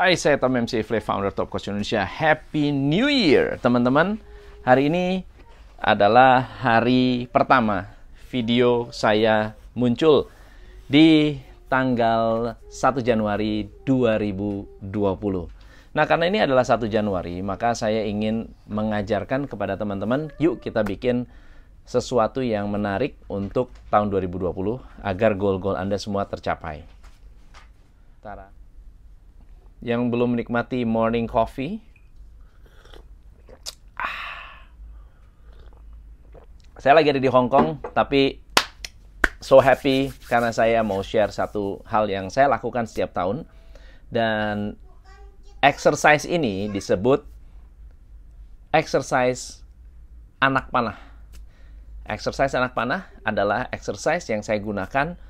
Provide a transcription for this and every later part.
Hai, saya Tom MC Flay, founder Top Coach Indonesia. Happy New Year, teman-teman. Hari ini adalah hari pertama video saya muncul di tanggal 1 Januari 2020. Nah, karena ini adalah 1 Januari, maka saya ingin mengajarkan kepada teman-teman, yuk kita bikin sesuatu yang menarik untuk tahun 2020 agar goal-goal Anda semua tercapai. Tara yang belum menikmati morning coffee. Saya lagi ada di Hong Kong, tapi so happy karena saya mau share satu hal yang saya lakukan setiap tahun. Dan exercise ini disebut exercise anak panah. Exercise anak panah adalah exercise yang saya gunakan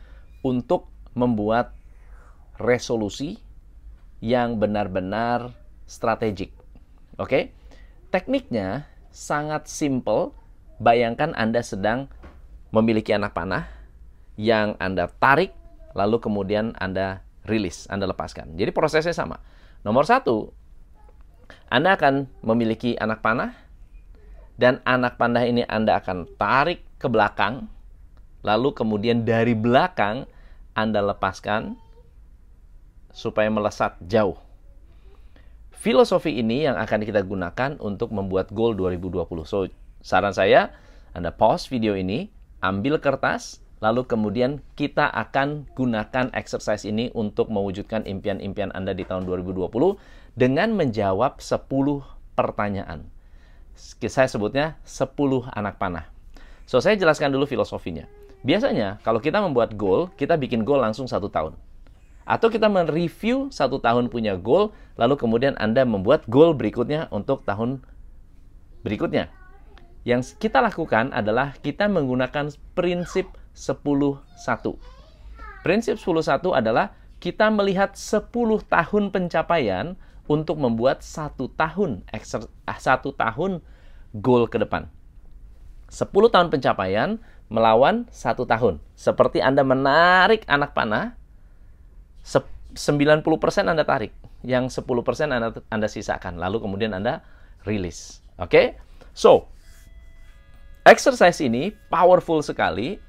untuk membuat resolusi yang benar-benar strategik. Oke, tekniknya sangat simple. Bayangkan Anda sedang memiliki anak panah yang Anda tarik, lalu kemudian Anda rilis, Anda lepaskan. Jadi prosesnya sama. Nomor satu, Anda akan memiliki anak panah, dan anak panah ini Anda akan tarik ke belakang, lalu kemudian dari belakang Anda lepaskan, supaya melesat jauh. Filosofi ini yang akan kita gunakan untuk membuat goal 2020. So, saran saya, Anda pause video ini, ambil kertas, lalu kemudian kita akan gunakan exercise ini untuk mewujudkan impian-impian Anda di tahun 2020 dengan menjawab 10 pertanyaan. Saya sebutnya 10 anak panah. So, saya jelaskan dulu filosofinya. Biasanya, kalau kita membuat goal, kita bikin goal langsung satu tahun. Atau kita mereview satu tahun punya goal, lalu kemudian Anda membuat goal berikutnya untuk tahun berikutnya. Yang kita lakukan adalah kita menggunakan prinsip 10-1. Prinsip 10-1 adalah kita melihat 10 tahun pencapaian untuk membuat satu tahun ah, satu tahun goal ke depan. 10 tahun pencapaian melawan satu tahun. Seperti Anda menarik anak panah, 90% Anda tarik, yang 10% Anda, Anda sisakan, lalu kemudian Anda rilis. Oke? Okay? So, exercise ini powerful sekali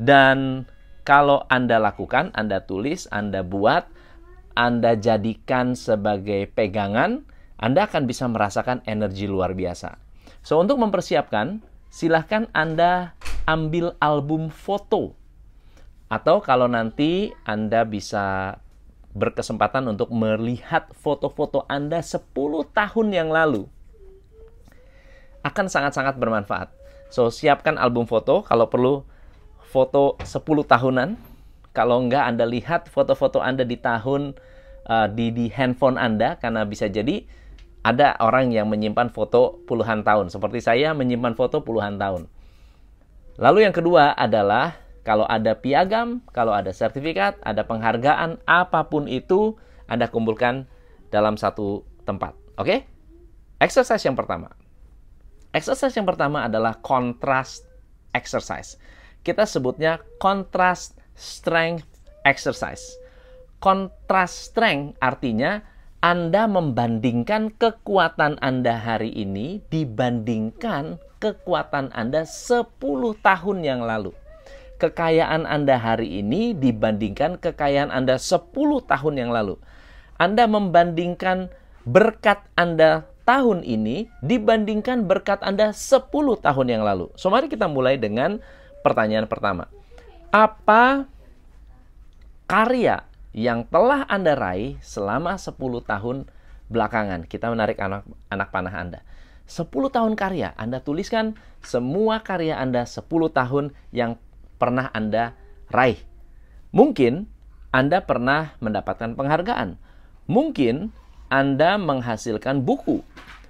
dan kalau Anda lakukan, Anda tulis, Anda buat, Anda jadikan sebagai pegangan, Anda akan bisa merasakan energi luar biasa. So, untuk mempersiapkan, silahkan Anda ambil album foto atau kalau nanti Anda bisa berkesempatan untuk melihat foto-foto Anda 10 tahun yang lalu, akan sangat-sangat bermanfaat. So, siapkan album foto, kalau perlu foto 10 tahunan. Kalau enggak, Anda lihat foto-foto Anda di tahun, uh, di, di handphone Anda, karena bisa jadi ada orang yang menyimpan foto puluhan tahun. Seperti saya menyimpan foto puluhan tahun. Lalu yang kedua adalah kalau ada piagam, kalau ada sertifikat, ada penghargaan, apa pun itu Anda kumpulkan dalam satu tempat. Oke? Okay? Exercise yang pertama. Exercise yang pertama adalah contrast exercise. Kita sebutnya contrast strength exercise. Contrast strength artinya anda membandingkan kekuatan Anda hari ini dibandingkan kekuatan Anda 10 tahun yang lalu kekayaan Anda hari ini dibandingkan kekayaan Anda 10 tahun yang lalu. Anda membandingkan berkat Anda tahun ini dibandingkan berkat Anda 10 tahun yang lalu. So mari kita mulai dengan pertanyaan pertama. Apa karya yang telah Anda raih selama 10 tahun belakangan? Kita menarik anak anak panah Anda. 10 tahun karya, Anda tuliskan semua karya Anda 10 tahun yang pernah Anda raih. Mungkin Anda pernah mendapatkan penghargaan. Mungkin Anda menghasilkan buku.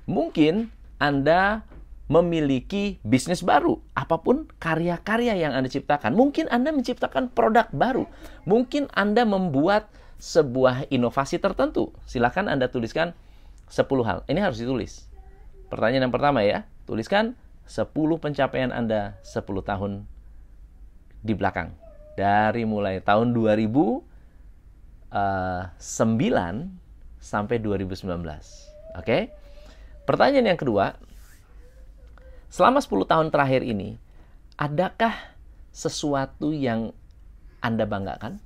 Mungkin Anda memiliki bisnis baru, apa pun karya-karya yang Anda ciptakan. Mungkin Anda menciptakan produk baru, mungkin Anda membuat sebuah inovasi tertentu. Silakan Anda tuliskan 10 hal. Ini harus ditulis. Pertanyaan yang pertama ya, tuliskan 10 pencapaian Anda 10 tahun di belakang. Dari mulai tahun 2009 eh, sampai 2019. Oke? Pertanyaan yang kedua, Selama 10 tahun terakhir ini, adakah sesuatu yang Anda banggakan?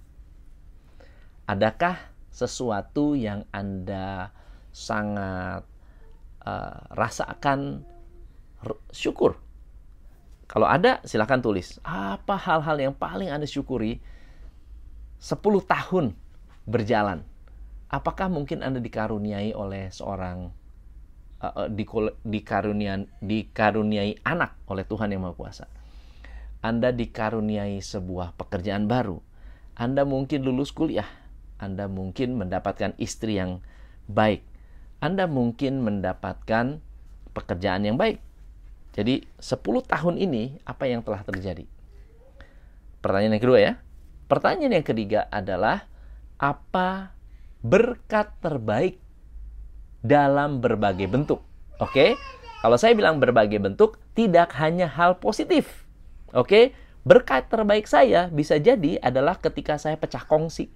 Adakah sesuatu yang Anda sangat uh, rasakan syukur? Kalau ada, silahkan tulis. Apa hal-hal yang paling Anda syukuri 10 tahun berjalan? Apakah mungkin Anda dikaruniai oleh seorang uh, dikaruniai, dikaruniai anak oleh Tuhan yang Maha Kuasa. Anda dikaruniai sebuah pekerjaan baru. Anda mungkin lulus kuliah. Anda mungkin mendapatkan istri yang baik. Anda mungkin mendapatkan pekerjaan yang baik. Jadi 10 tahun ini apa yang telah terjadi? Pertanyaan yang kedua ya. Pertanyaan yang ketiga adalah apa berkat terbaik dalam berbagai bentuk. Oke? Kalau saya bilang berbagai bentuk, tidak hanya hal positif. Oke? Berkat terbaik saya bisa jadi adalah ketika saya pecah kongsi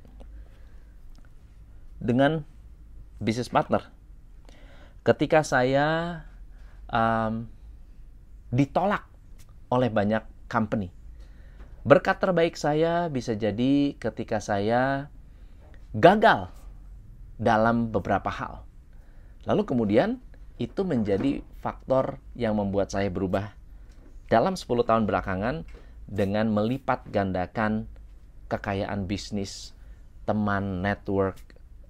dengan bisnis partner. Ketika saya um, ditolak oleh banyak company. Berkat terbaik saya bisa jadi ketika saya gagal dalam beberapa hal. Lalu kemudian itu menjadi faktor yang membuat saya berubah dalam 10 tahun belakangan dengan melipat gandakan kekayaan bisnis, teman, network,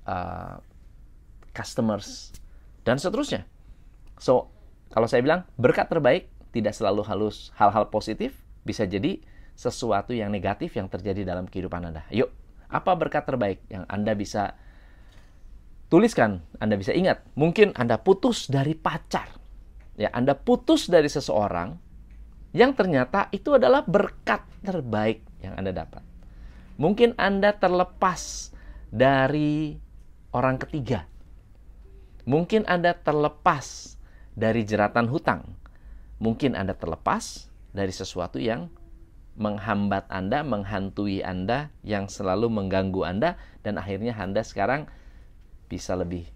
uh, customers, dan seterusnya. So, kalau saya bilang berkat terbaik tidak selalu halus hal-hal positif, bisa jadi sesuatu yang negatif yang terjadi dalam kehidupan Anda. Yuk, apa berkat terbaik yang Anda bisa Tuliskan, Anda bisa ingat, mungkin Anda putus dari pacar. Ya, Anda putus dari seseorang yang ternyata itu adalah berkat terbaik yang Anda dapat. Mungkin Anda terlepas dari orang ketiga. Mungkin Anda terlepas dari jeratan hutang. Mungkin Anda terlepas dari sesuatu yang menghambat Anda, menghantui Anda, yang selalu mengganggu Anda, dan akhirnya Anda sekarang bisa lebih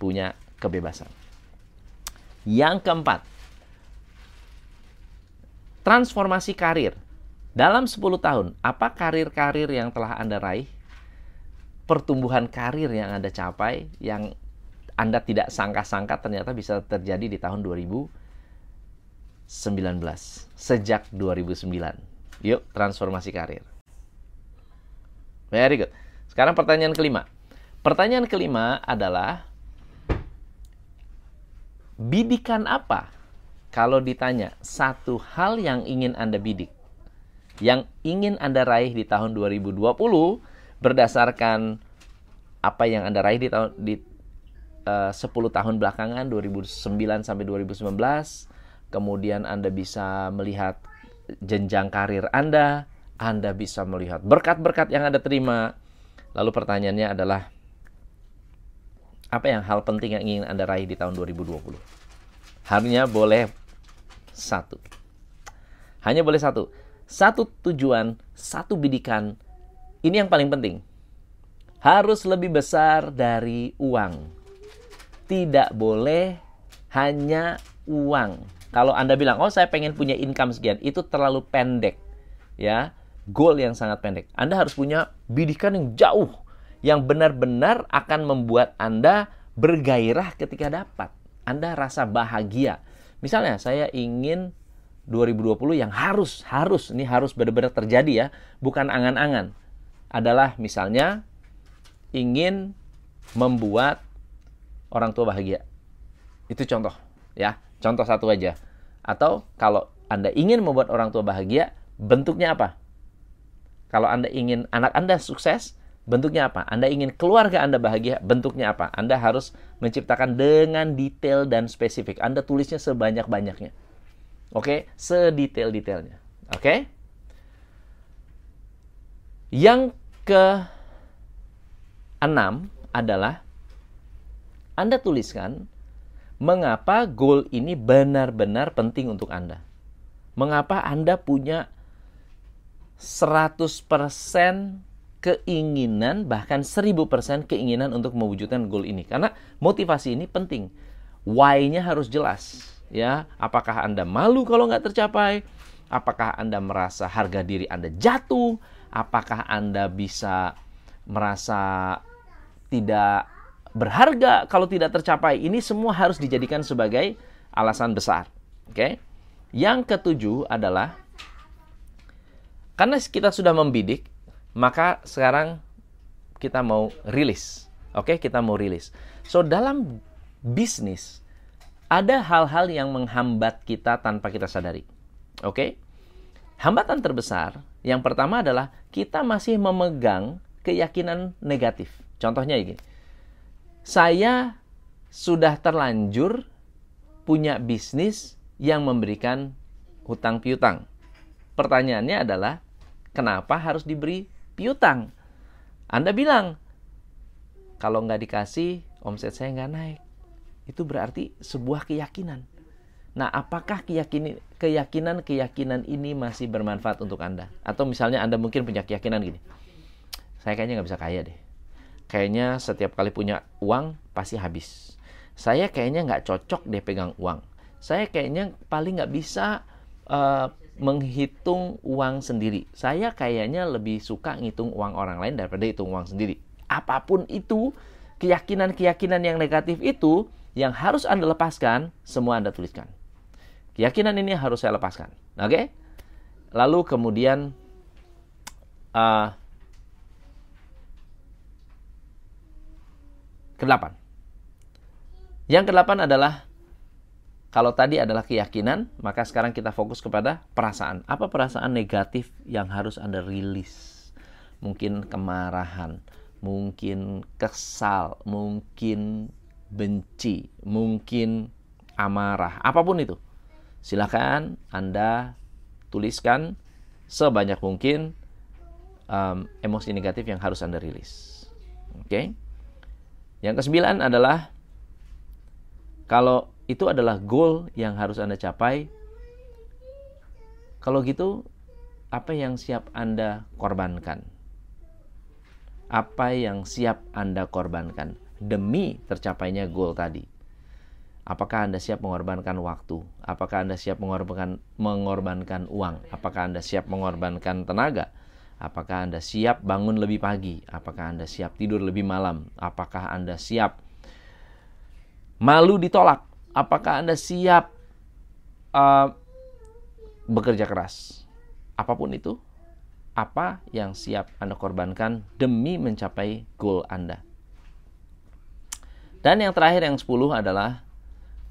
punya kebebasan. Yang keempat, transformasi karir. Dalam 10 tahun, apa karir-karir yang telah Anda raih? Pertumbuhan karir yang Anda capai yang Anda tidak sangka-sangka ternyata bisa terjadi di tahun 2019 sejak 2009. Yuk, transformasi karir. Very good. Sekarang pertanyaan kelima. Pertanyaan kelima adalah bidikan apa? Kalau ditanya satu hal yang ingin Anda bidik, yang ingin Anda raih di tahun 2020 berdasarkan apa yang Anda raih di tahun di eh, uh, 10 tahun belakangan 2009 sampai 2019, kemudian Anda bisa melihat jenjang karir Anda, Anda bisa melihat berkat-berkat yang Anda terima. Lalu pertanyaannya adalah apa yang hal penting yang ingin Anda raih di tahun 2020? Hanya boleh satu. Hanya boleh satu. Satu tujuan, satu bidikan. Ini yang paling penting. Harus lebih besar dari uang. Tidak boleh hanya uang. Kalau Anda bilang, oh saya pengen punya income sekian, itu terlalu pendek. Ya, goal yang sangat pendek. Anda harus punya bidikan yang jauh yang benar-benar akan membuat Anda bergairah ketika dapat. Anda rasa bahagia. Misalnya saya ingin 2020 yang harus harus ini harus benar-benar terjadi ya, bukan angan-angan. Adalah misalnya ingin membuat orang tua bahagia. Itu contoh ya, contoh satu aja. Atau kalau Anda ingin membuat orang tua bahagia, bentuknya apa? Kalau Anda ingin anak Anda sukses, Bentuknya apa? Anda ingin keluarga Anda bahagia, bentuknya apa? Anda harus menciptakan dengan detail dan spesifik. Anda tulisnya sebanyak-banyaknya. Oke, sedetail-detailnya. Oke. Yang ke enam adalah Anda tuliskan mengapa goal ini benar-benar penting untuk Anda. Mengapa Anda punya 100% keinginan bahkan 1000% keinginan untuk mewujudkan goal ini. Karena motivasi ini penting. Why-nya harus jelas ya. Apakah anda malu kalau nggak tercapai? Apakah anda merasa harga diri anda jatuh? Apakah anda bisa merasa tidak berharga kalau tidak tercapai? Ini semua harus dijadikan sebagai alasan besar oke? Okay? yang ketujuh adalah karena kita sudah membidik maka sekarang kita mau rilis. Oke, okay? kita mau rilis. So, dalam bisnis ada hal-hal yang menghambat kita tanpa kita sadari. Oke? Okay? Hambatan terbesar yang pertama adalah kita masih memegang keyakinan negatif. Contohnya ini. Saya sudah terlanjur punya bisnis yang memberikan hutang piutang. Pertanyaannya adalah kenapa harus diberi piutang. Anda bilang, kalau nggak dikasih, omset saya nggak naik. Itu berarti sebuah keyakinan. Nah, apakah keyakinan keyakinan ini masih bermanfaat untuk Anda? Atau misalnya Anda mungkin punya keyakinan gini, saya kayaknya nggak bisa kaya deh. Kayaknya setiap kali punya uang pasti habis. Saya kayaknya nggak cocok deh pegang uang. Saya kayaknya paling nggak bisa uh, menghitung uang sendiri. Saya kayaknya lebih suka ngitung uang orang lain daripada hitung uang sendiri. Apa pun itu, keyakinan-keyakinan yang negatif itu yang harus Anda lepaskan, semua Anda tuliskan. Keyakinan ini harus saya lepaskan. Oke? Okay? Lalu kemudian uh, kedelapan. Yang kedelapan adalah kalau tadi adalah keyakinan, maka sekarang kita fokus kepada perasaan. Apa perasaan negatif yang harus Anda rilis? Mungkin kemarahan, mungkin kesal, mungkin benci, mungkin amarah, apa pun itu. Silakan Anda tuliskan sebanyak mungkin um, emosi negatif yang harus Anda rilis. Oke. Okay? Yang kesembilan adalah kalau itu adalah goal yang harus Anda capai. Kalau gitu, apa yang siap Anda korbankan? Apa yang siap Anda korbankan demi tercapainya goal tadi? Apakah Anda siap mengorbankan waktu? Apakah Anda siap mengorbankan mengorbankan uang? Apakah Anda siap mengorbankan tenaga? Apakah Anda siap bangun lebih pagi? Apakah Anda siap tidur lebih malam? Apakah Anda siap malu ditolak? Apakah Anda siap uh, bekerja keras? Apa pun itu, apa yang siap Anda korbankan demi mencapai goal Anda. Dan yang terakhir yang 10 adalah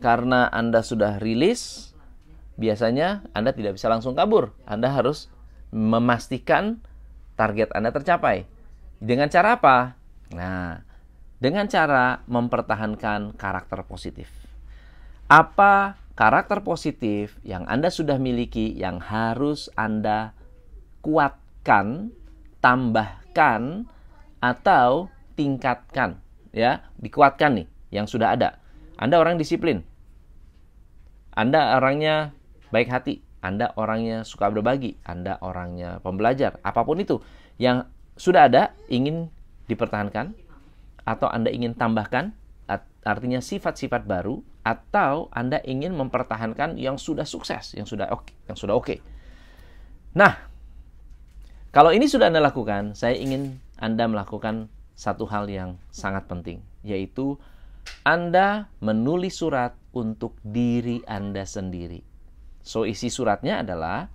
karena Anda sudah rilis, biasanya Anda tidak bisa langsung kabur. Anda harus memastikan target Anda tercapai. Dengan cara apa? Nah, dengan cara mempertahankan karakter positif apa karakter positif yang Anda sudah miliki yang harus Anda kuatkan, tambahkan atau tingkatkan ya, dikuatkan nih yang sudah ada. Anda orang disiplin. Anda orangnya baik hati, Anda orangnya suka berbagi, Anda orangnya pembelajar, apa pun itu yang sudah ada ingin dipertahankan atau Anda ingin tambahkan artinya sifat-sifat baru atau Anda ingin mempertahankan yang sudah sukses, yang sudah oke, yang sudah oke. Nah, kalau ini sudah Anda lakukan, saya ingin Anda melakukan satu hal yang sangat penting, yaitu Anda menulis surat untuk diri Anda sendiri. So, isi suratnya adalah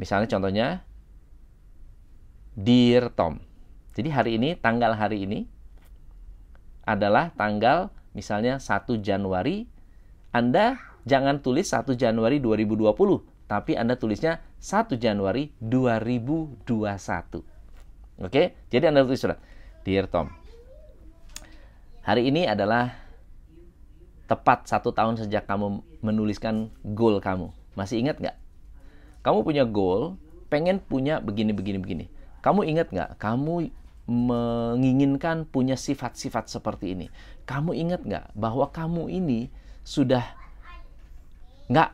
misalnya contohnya Dear Tom. Jadi hari ini, tanggal hari ini adalah tanggal misalnya 1 Januari, Anda jangan tulis 1 Januari 2020, tapi Anda tulisnya 1 Januari 2021. Oke, jadi Anda tulis surat. Dear Tom, hari ini adalah tepat satu tahun sejak kamu menuliskan goal kamu. Masih ingat nggak? Kamu punya goal, pengen punya begini, begini, begini. Kamu ingat nggak? Kamu menginginkan punya sifat-sifat seperti ini. Kamu ingat nggak bahwa kamu ini sudah nggak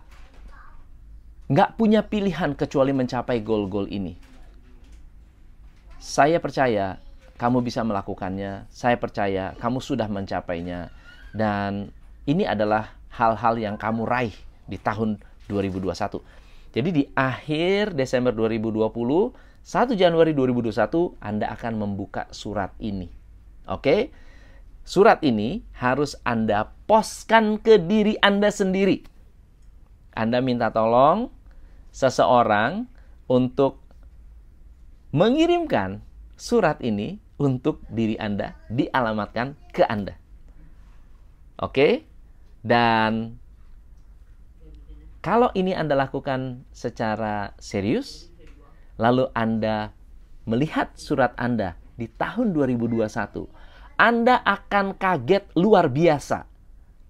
nggak punya pilihan kecuali mencapai goal-goal ini. Saya percaya kamu bisa melakukannya. Saya percaya kamu sudah mencapainya. Dan ini adalah hal-hal yang kamu raih di tahun 2021. Jadi di akhir Desember 2020, 1 Januari 2021 Anda akan membuka surat ini. Oke? Surat ini harus Anda poskan ke diri Anda sendiri. Anda minta tolong seseorang untuk mengirimkan surat ini untuk diri Anda dialamatkan ke Anda. Oke? Dan kalau ini Anda lakukan secara serius, lalu Anda melihat surat Anda di tahun 2021, Anda akan kaget luar biasa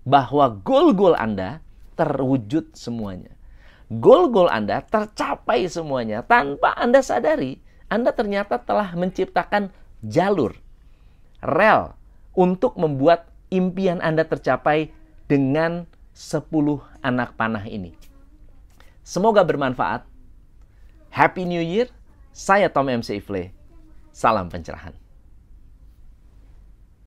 bahwa goal-goal Anda terwujud semuanya goal-goal Anda tercapai semuanya tanpa Anda sadari. Anda ternyata telah menciptakan jalur, rel untuk membuat impian Anda tercapai dengan 10 anak panah ini. Semoga bermanfaat. Happy New Year. Saya Tom MC Ifle. Salam pencerahan.